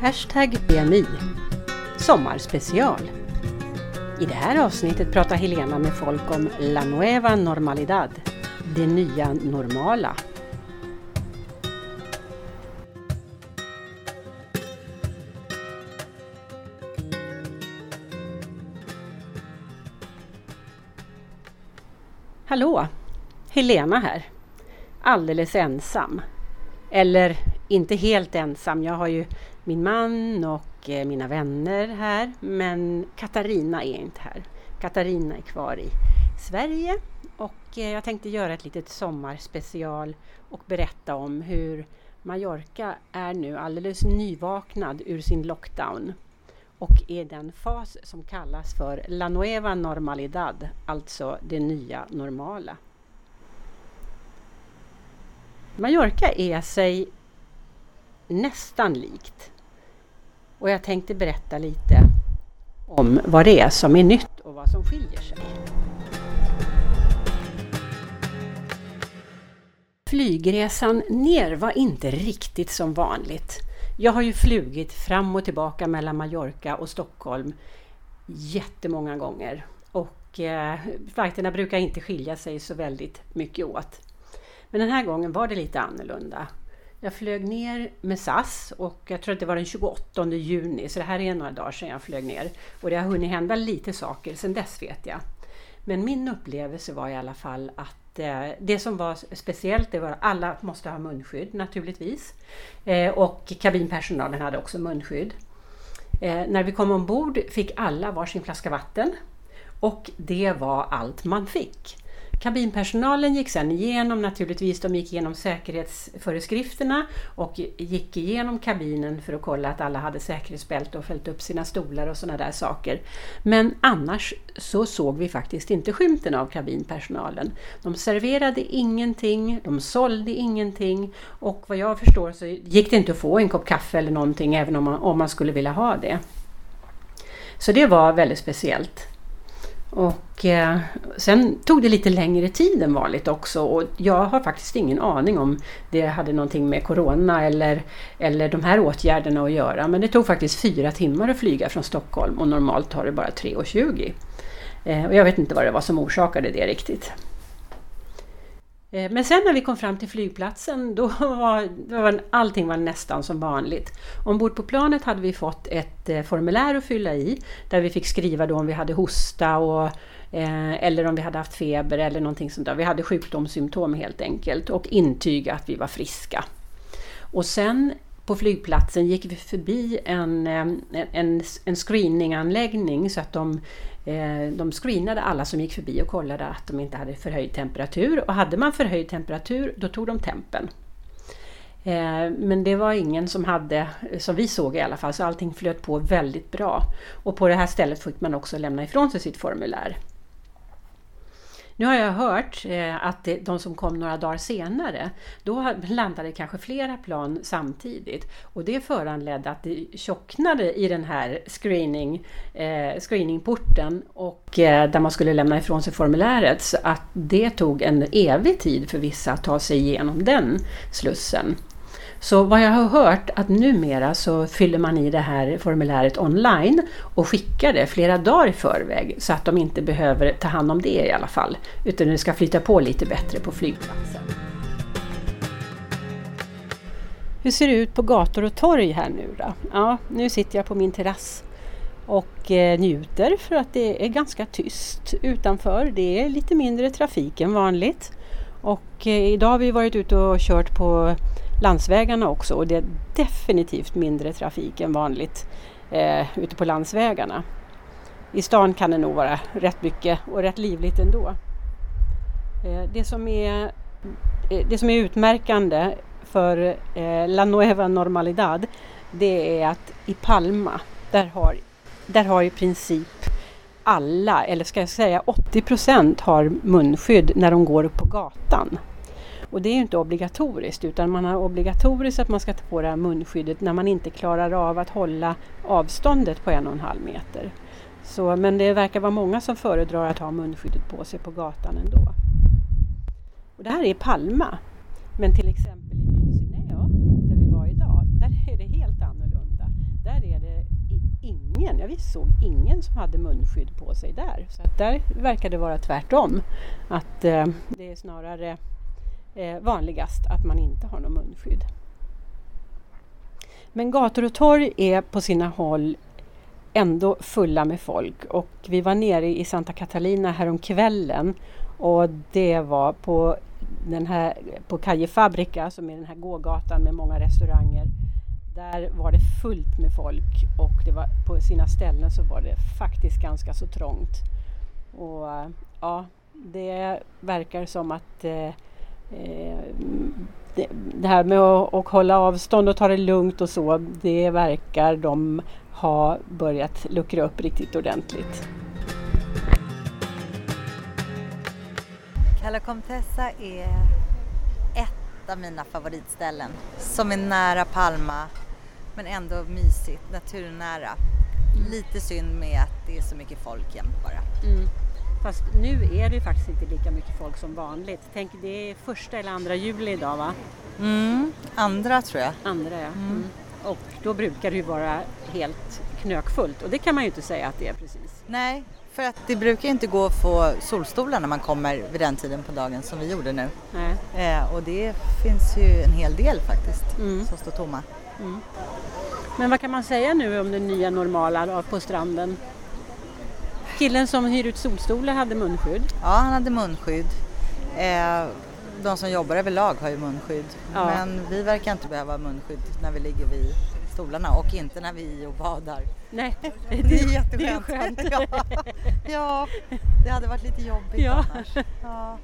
Hashtag BMI Sommarspecial I det här avsnittet pratar Helena med folk om La Nueva Normalidad, det nya normala. Hallå! Helena här. Alldeles ensam. Eller inte helt ensam. Jag har ju min man och eh, mina vänner här. Men Katarina är inte här. Katarina är kvar i Sverige och eh, jag tänkte göra ett litet sommarspecial och berätta om hur Mallorca är nu alldeles nyvaknad ur sin lockdown och är den fas som kallas för La Nueva Normalidad, alltså det nya normala. Mallorca är sig nästan likt. Och jag tänkte berätta lite om vad det är som är nytt och vad som skiljer sig. Flygresan ner var inte riktigt som vanligt. Jag har ju flugit fram och tillbaka mellan Mallorca och Stockholm jättemånga gånger och eh, flighterna brukar inte skilja sig så väldigt mycket åt. Men den här gången var det lite annorlunda. Jag flög ner med SAS och jag tror att det var den 28 juni, så det här är några dagar sedan jag flög ner. Och det har hunnit hända lite saker sedan dess vet jag. Men min upplevelse var i alla fall att eh, det som var speciellt, det var att alla måste ha munskydd naturligtvis. Eh, och kabinpersonalen hade också munskydd. Eh, när vi kom ombord fick alla varsin flaska vatten och det var allt man fick. Kabinpersonalen gick sedan igenom naturligtvis, de gick igenom säkerhetsföreskrifterna och gick igenom kabinen för att kolla att alla hade säkerhetsbälte och följt upp sina stolar och sådana där saker. Men annars så såg vi faktiskt inte skymten av kabinpersonalen. De serverade ingenting, de sålde ingenting och vad jag förstår så gick det inte att få en kopp kaffe eller någonting även om man, om man skulle vilja ha det. Så det var väldigt speciellt. Och eh, sen tog det lite längre tid än vanligt också och jag har faktiskt ingen aning om det hade någonting med Corona eller, eller de här åtgärderna att göra. Men det tog faktiskt fyra timmar att flyga från Stockholm och normalt tar det bara 3.20. Eh, och jag vet inte vad det var som orsakade det riktigt. Eh, men sen när vi kom fram till flygplatsen då var, då var allting var nästan som vanligt. Ombord på planet hade vi fått ett eh, formulär att fylla i där vi fick skriva då om vi hade hosta och, eh, eller om vi hade haft feber eller någonting sånt där. Vi hade sjukdomssymptom helt enkelt och intyga att vi var friska. Och sen på flygplatsen gick vi förbi en, eh, en, en screeninganläggning så att de Eh, de screenade alla som gick förbi och kollade att de inte hade förhöjd temperatur och hade man förhöjd temperatur då tog de tempen. Eh, men det var ingen som hade, som vi såg i alla fall, så allting flöt på väldigt bra. Och på det här stället fick man också lämna ifrån sig sitt formulär. Nu har jag hört eh, att de som kom några dagar senare, då landade kanske flera plan samtidigt och det föranledde att det tjocknade i den här screening, eh, screeningporten och eh, där man skulle lämna ifrån sig formuläret så att det tog en evig tid för vissa att ta sig igenom den slussen. Så vad jag har hört att numera så fyller man i det här formuläret online och skickar det flera dagar i förväg så att de inte behöver ta hand om det i alla fall. Utan det ska flyta på lite bättre på flygplatsen. Hur ser det ut på gator och torg här nu då? Ja, nu sitter jag på min terrass och eh, njuter för att det är ganska tyst utanför. Det är lite mindre trafik än vanligt. Och eh, idag har vi varit ute och kört på landsvägarna också och det är definitivt mindre trafik än vanligt eh, ute på landsvägarna. I stan kan det nog vara rätt mycket och rätt livligt ändå. Eh, det, som är, eh, det som är utmärkande för eh, La Nueva Normalidad det är att i Palma där har, där har i princip alla, eller ska jag säga 80 procent har munskydd när de går på gatan. Och det är ju inte obligatoriskt utan man har obligatoriskt att man ska ta på det här munskyddet när man inte klarar av att hålla avståndet på en och en halv meter. Så, men det verkar vara många som föredrar att ha munskyddet på sig på gatan ändå. Och det här är Palma. Men till exempel i byn där vi var idag, där är det helt annorlunda. Där är det ingen, jag visst såg ingen som hade munskydd på sig där. Så att där verkar det vara tvärtom. Att eh, det är snarare eh, vanligast att man inte har någon munskydd. Men gator och torg är på sina håll ändå fulla med folk och vi var nere i Santa Catalina häromkvällen och det var på den här på Calle Fabrica som är den här gågatan med många restauranger. Där var det fullt med folk och det var, på sina ställen så var det faktiskt ganska så trångt. Och eh, ja, det verkar som att eh, eh det, det, här med att, hålla avstånd och ta det lugnt och så, det verkar de ha börjat luckra upp riktigt ordentligt. Cala Comtessa är ett av mina favoritställen som är nära Palma men ändå mysigt, naturnära. Lite synd med att det är så mycket folk jämt bara. Mm. Fast nu är det faktiskt inte lika mycket folk som vanligt. Tänk, det är första eller andra juli idag va? Mm, andra tror jag. Andra ja. Mm. mm. Och då brukar det ju vara helt knökfullt och det kan man ju inte säga att det är precis. Nej, för att det brukar inte gå att få solstolar när man kommer vid den tiden på dagen som vi gjorde nu. Nej. Eh, och det finns ju en hel del faktiskt mm. som står tomma. Mm. Men vad kan man säga nu om det nya normala på stranden? Killen som hyr ut solstolar hade munskydd. Ja, han hade munskydd. Eh, de som jobbar överlag har ju munskydd. Ja. Men vi verkar inte behöva munskydd när vi ligger vid stolarna och inte när vi är och badar. Nej, det, det är jätteskönt. Det är skönt. ja. ja, det hade varit lite jobbigt ja. annars. Ja.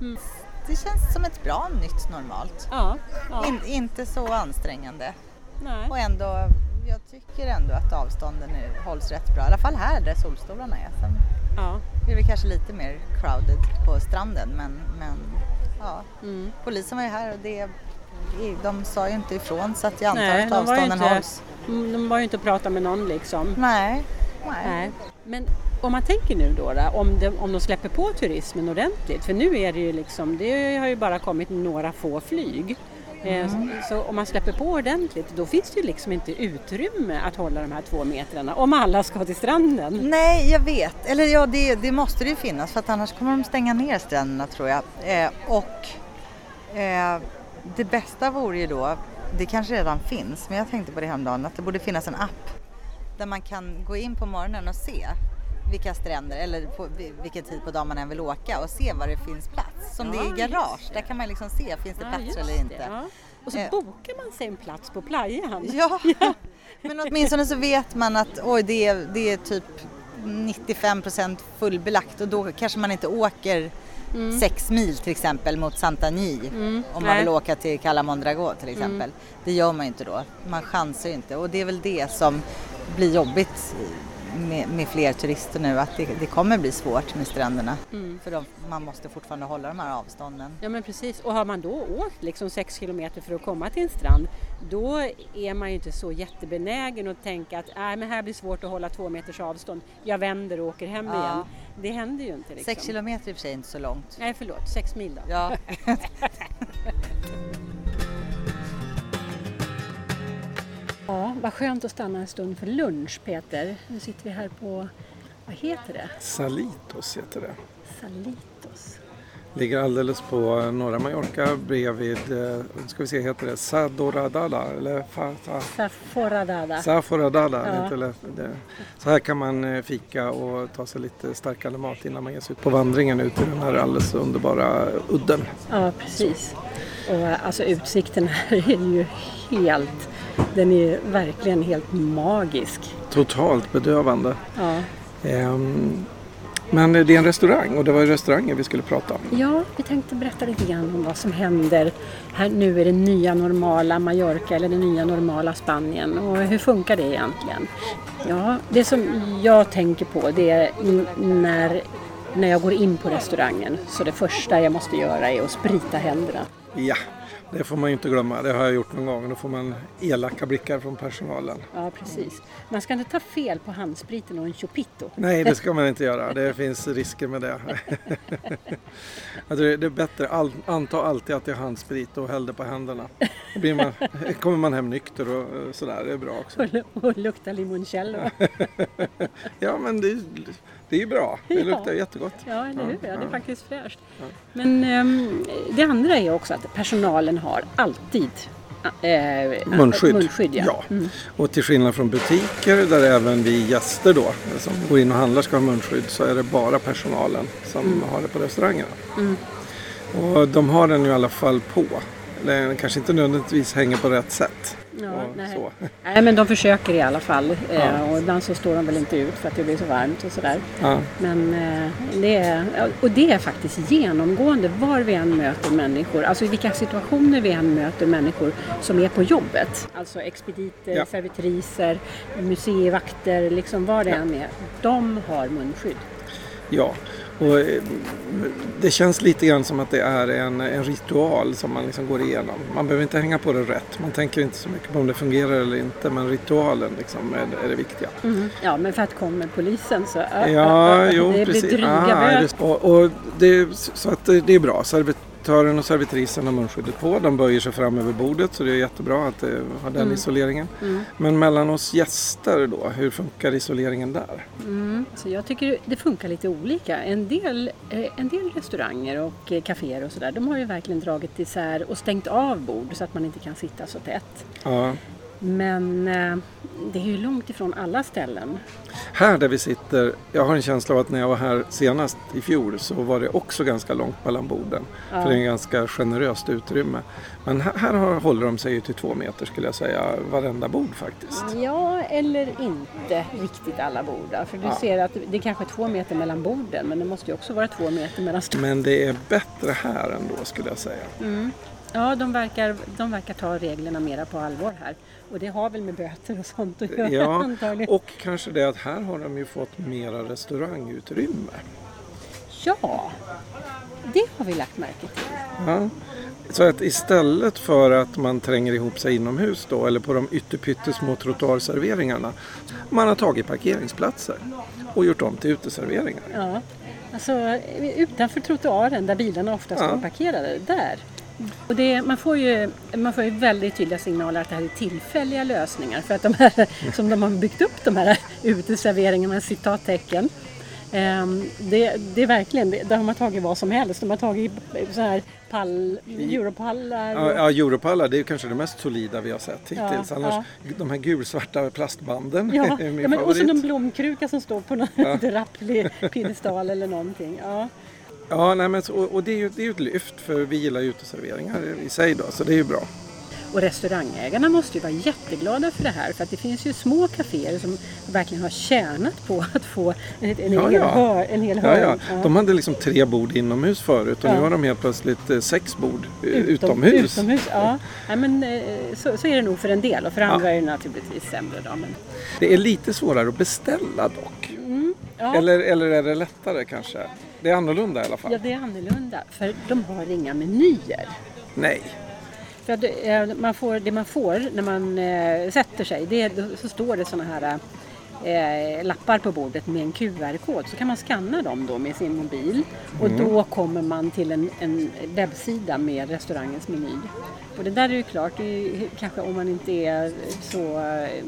Mm. Det känns som ett bra nytt normalt. Ja, ja. In, inte så ansträngande. Nej. Och ändå, jag tycker ändå att avstånden är, hålls rätt bra. I alla fall här där solstolarna är. Sen ja. är det kanske lite mer crowded på stranden men, men ja. Mm. Polisen var ju här och det de sa ju inte ifrån så att jag antar Nej, att avstånden inte, hålls. Mm, de var ju inte och pratade med någon liksom. Nej. Nej. Nej. Men om man tänker nu då, då om, de, om de släpper på turismen ordentligt, för nu är det ju liksom, det har ju bara kommit några få flyg. Eh, mm. Så om man släpper på ordentligt då finns det ju liksom inte utrymme att hålla de här två metrarna om alla ska till stranden. Nej, jag vet. Eller ja, det, det måste det ju finnas för att annars kommer de stänga ner stränderna tror jag. Eh, och eh, det bästa vore ju då, det kanske redan finns, men jag tänkte på det häromdagen, att det borde finnas en app där man kan gå in på morgonen och se vilka stränder eller på vilken tid på dagen man än vill åka och se var det finns plats. Som ja, det är garage, där kan man liksom se, finns det ja, plats eller inte? Det, ja. Och så eh. bokar man sig en plats på playan. Ja, men åtminstone så vet man att oj, det är, det är typ 95 fullbelagt och då kanske man inte åker mm. sex mil till exempel mot Santagny mm. om man Nej. vill åka till Cala Mondragón till exempel. Mm. Det gör man inte då, man chansar ju inte och det är väl det som blir jobbigt med, med, fler turister nu att det, det kommer bli svårt med stränderna. Mm. För de, man måste fortfarande hålla de här avstånden. Ja men precis och har man då åkt liksom sex kilometer för att komma till en strand då är man ju inte så jättebenägen att tänka att äh, men här blir svårt att hålla två meters avstånd. Jag vänder och åker hem ja. igen. Det händer ju inte. Liksom. Sex kilometer i och för sig inte så långt. Nej förlåt, sex mil då. Ja. Ja, vad skönt att stanna en stund för lunch Peter. Nu sitter vi här på, vad heter det? Salitos heter det. Salitos. Ligger alldeles på norra Mallorca bredvid, eh, ska vi se, heter det Sadoradada? Eller fa, fa. Saforadada. Saforadada. Ja. Så här kan man eh, fika och ta sig lite starkare mat innan man ger sig ut på vandringen ut i den här alldeles underbara udden. Ja, precis. Och alltså utsikten här är ju helt den är verkligen helt magisk. Totalt bedövande. Ja. Um, men det är en restaurang och det var restauranger vi skulle prata om. Ja, vi tänkte berätta lite grann om vad som händer här nu är det nya normala Mallorca eller det nya normala Spanien och hur funkar det egentligen? Ja, det som jag tänker på det är när, när jag går in på restaurangen så det första jag måste göra är att sprita händerna. Ja, Det får man ju inte glömma, det har jag gjort någon gång. Då får man elaka blickar från personalen. Ja, precis. Man ska inte ta fel på handspriten och en Chupito. Nej, det ska man inte göra. Det finns risker med det. det är bättre, anta alltid att det är handsprit och häll det på händerna. Då man, kommer man hem nykter och sådär, det är bra också. Och, och lukta limoncello. ja, men det, det är bra. Det ja. luktar jättegott. Ja, eller hur? Ja, det är faktiskt fräscht. Men um, det andra är också att personalen har alltid Eh, munskydd. munskydd ja. ja. Mm. Och till skillnad från butiker där även vi gäster då som går in och handlar ska ha munskydd så är det bara personalen som mm. har det på restaurangerna. Mm. Och de har den ju i alla fall på. Den kanske inte nödvändigtvis hänger på rätt sätt. Ja, nej. nej. men de försöker i alla fall. Eh, ja. och ibland så står de väl inte ut för att det blir så varmt och sådär. Ja. Men eh, det är, och det är faktiskt genomgående var vi än möter människor, alltså i vilka situationer vi än möter människor som är på jobbet. Alltså expediter, ja. servitriser, museivakter, liksom vad det än är. De har munskydd. Ja, och eh, det känns lite grann som att det är en, en ritual som man liksom går igenom. Man behöver inte hänga på det rätt. Man tänker inte så mycket på om det fungerar eller inte. Men ritualen liksom är, är det viktiga. Mm. Ja, men för att kommer polisen så äh, ja, äh, jo, det precis. blir dryga ah, böter. Och, och det, så att det, det är bra. Servit Servitören och servitrisen har munskyddet på. De böjer sig fram över bordet så det är jättebra att det har den mm. isoleringen. Mm. Men mellan oss gäster då, hur funkar isoleringen där? Mm. Så jag tycker det funkar lite olika. En del, eh, en del restauranger och eh, kaféer och sådär de har ju verkligen dragit isär och stängt av bord så att man inte kan sitta så tätt. Ja. Men eh, det är ju långt ifrån alla ställen. Här där vi sitter, jag har en känsla av att när jag var här senast i fjol så var det också ganska långt mellan borden. Ja. För det är en ganska generöst utrymme. Men här, här håller de sig till två meter skulle jag säga, varenda bord faktiskt. Ja, eller inte riktigt alla bord. För du ja. ser att det är kanske är två meter mellan borden men det måste ju också vara två meter mellan stolarna. Men det är bättre här ändå skulle jag säga. Mm. Ja, de verkar, de verkar ta reglerna mera på allvar här. Och det har väl med böter och sånt att göra ja, antagligen. Och kanske det att här har de ju fått mera restaurangutrymme. Ja, det har vi lagt märke till. Ja. Så att istället för att man tränger ihop sig inomhus då eller på de ytterpyttesmå trottoarserveringarna. Man har tagit parkeringsplatser och gjort om till uteserveringar. Ja, alltså utanför trottoaren där bilarna oftast ja. står parkerade, där och det, man, får ju, man får ju väldigt tydliga signaler att det här är tillfälliga lösningar för att de här som de har byggt upp de här uteserveringarna, citattecken. Ehm, det, det är verkligen, det, har man tagit vad som helst. De har tagit så här pall, europallar. Ja, ja, europallar det är kanske det mest solida vi har sett hittills. Ja, Annars, ja. de här gulsvarta plastbanden ja, är min ja, men, Och så någon blomkruka som står på någon ja. drapplig piedestal eller någonting. Ja. Ja, nej, men, och, och det är ju det är ett lyft för vi gillar ju uteserveringar i sig då, så det är ju bra. Och restaurangägarna måste ju vara jätteglada för det här för att det finns ju små kaféer som verkligen har tjänat på att få en, en, ja, hel, ja. Hör, en hel hörn. Ja, ja. De hade liksom tre bord inomhus förut och nu har de helt plötsligt eh, sex bord eh, Utom, utomhus. utomhus ja. ja men, eh, så, så, är det nog för en del och för andra är det naturligtvis sämre. Då, men... Det är lite svårare att beställa dock. Mm, eller, eller är det lättare kanske? Det är annorlunda i alla fall. Ja, det är annorlunda. För de har inga menyer. Nej. För det, eh, man får, det man får när man eh, sätter sig, det, så står det sådana här eh, lappar på bordet med en QR-kod. Så kan man skanna dem då med sin mobil och mm. då kommer man till en, en, webbsida med restaurangens meny. Och det där är ju klart, det är, kanske om man inte är så, eh,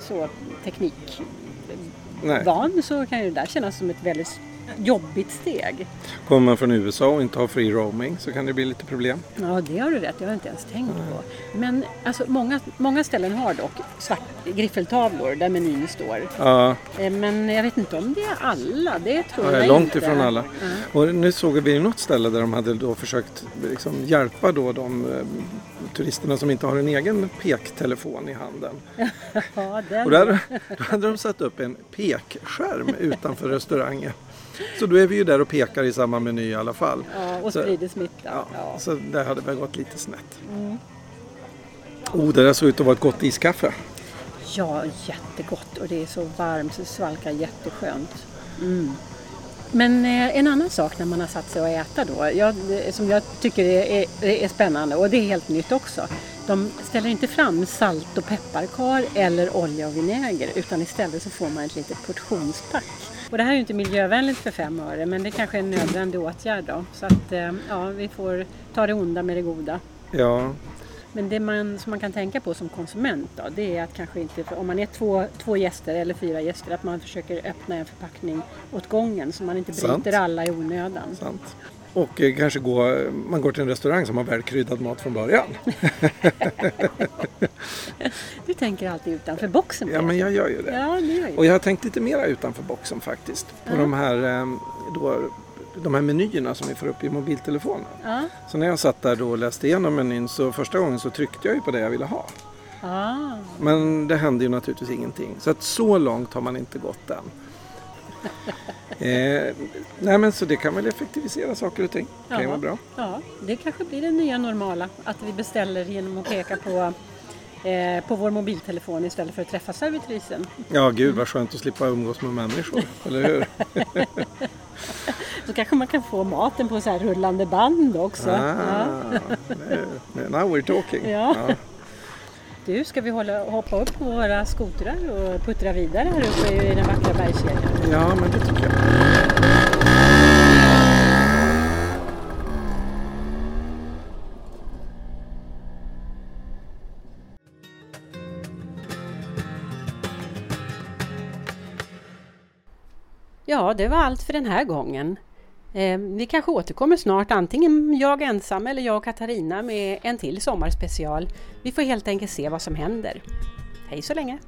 så teknikvan så kan ju det där kännas som ett väldigt jobbigt steg. Kommer man från USA och inte har free roaming så kan det bli lite problem. Ja, det har du rätt Det har jag inte ens tänkt på. Men alltså, många, många ställen har dock svart, griffeltavlor där menyn står. Ja. Eh, men jag vet inte om det är alla. Det tror ja, jag långt inte. ifrån alla. Ja. Och nu såg vi något ställe där de hade då försökt liksom hjälpa då de eh, turisterna som inte har en egen pektelefon i handen. ja, den. Och där, då hade de satt upp en pekskärm utanför restaurangen. Så då är vi ju där och pekar i samma meny i alla fall. Ja, och sprider smitta. Ja, ja. Så det hade väl gått lite snett. Mm. Oh, det där såg ut att vara ett gott iskaffe. Ja, jättegott och det är så varmt så det svalkar jätteskönt. Mm. Men eh, en annan sak när man har satt sig och äta då, jag, som jag tycker är, är, är, spännande och det är helt nytt också. De ställer inte fram salt och pepparkar eller olja och vinäger utan istället så får man ett litet portionspack. Och det här är ju inte miljövänligt för fem öre men det kanske är en nödvändig åtgärd då. Så att eh, ja, vi får ta det onda med det goda. Ja, men det man, som man kan tänka på som konsument då, det är att kanske inte, om man är två, två gäster eller fyra gäster, att man försöker öppna en förpackning åt gången så man inte bryter Sant. alla i onödan. Sant. Och eh, kanske gå, man går till en restaurang som har välkryddad mat från början. du tänker alltid utanför boxen. Ja, men jag gör ju det. Ja, det gör Och jag har tänkt lite mera utanför boxen faktiskt. På ja. de här eh, då, de här menyerna som vi får upp i mobiltelefonen. Ja. Så när jag satt där då och läste igenom menyn så första gången så tryckte jag ju på det jag ville ha. Ah. Men det hände ju naturligtvis ingenting. Så att så långt har man inte gått än. eh, nej men så det kan väl effektivisera saker och ting. Det kan ju vara bra. Ja, det kanske blir det nya normala. Att vi beställer genom att peka på eh, på vår mobiltelefon istället för att träffa servitrisen. Ja, gud vad skönt att slippa umgås med människor, eller hur? Så kanske man kan få maten på så här rullande band också. Ah, ja. Now we're talking. Ja. ja. Du, ska vi hålla, hoppa upp på våra skotrar och puttra vidare här uppe i den vackra bergskedjan? Ja, men det tycker jag. Ja, det var allt för den här gången. Eh, vi kanske återkommer snart, antingen jag ensam eller jag och Katarina med en till sommarspecial. Vi får helt enkelt se vad som händer. Hej så länge!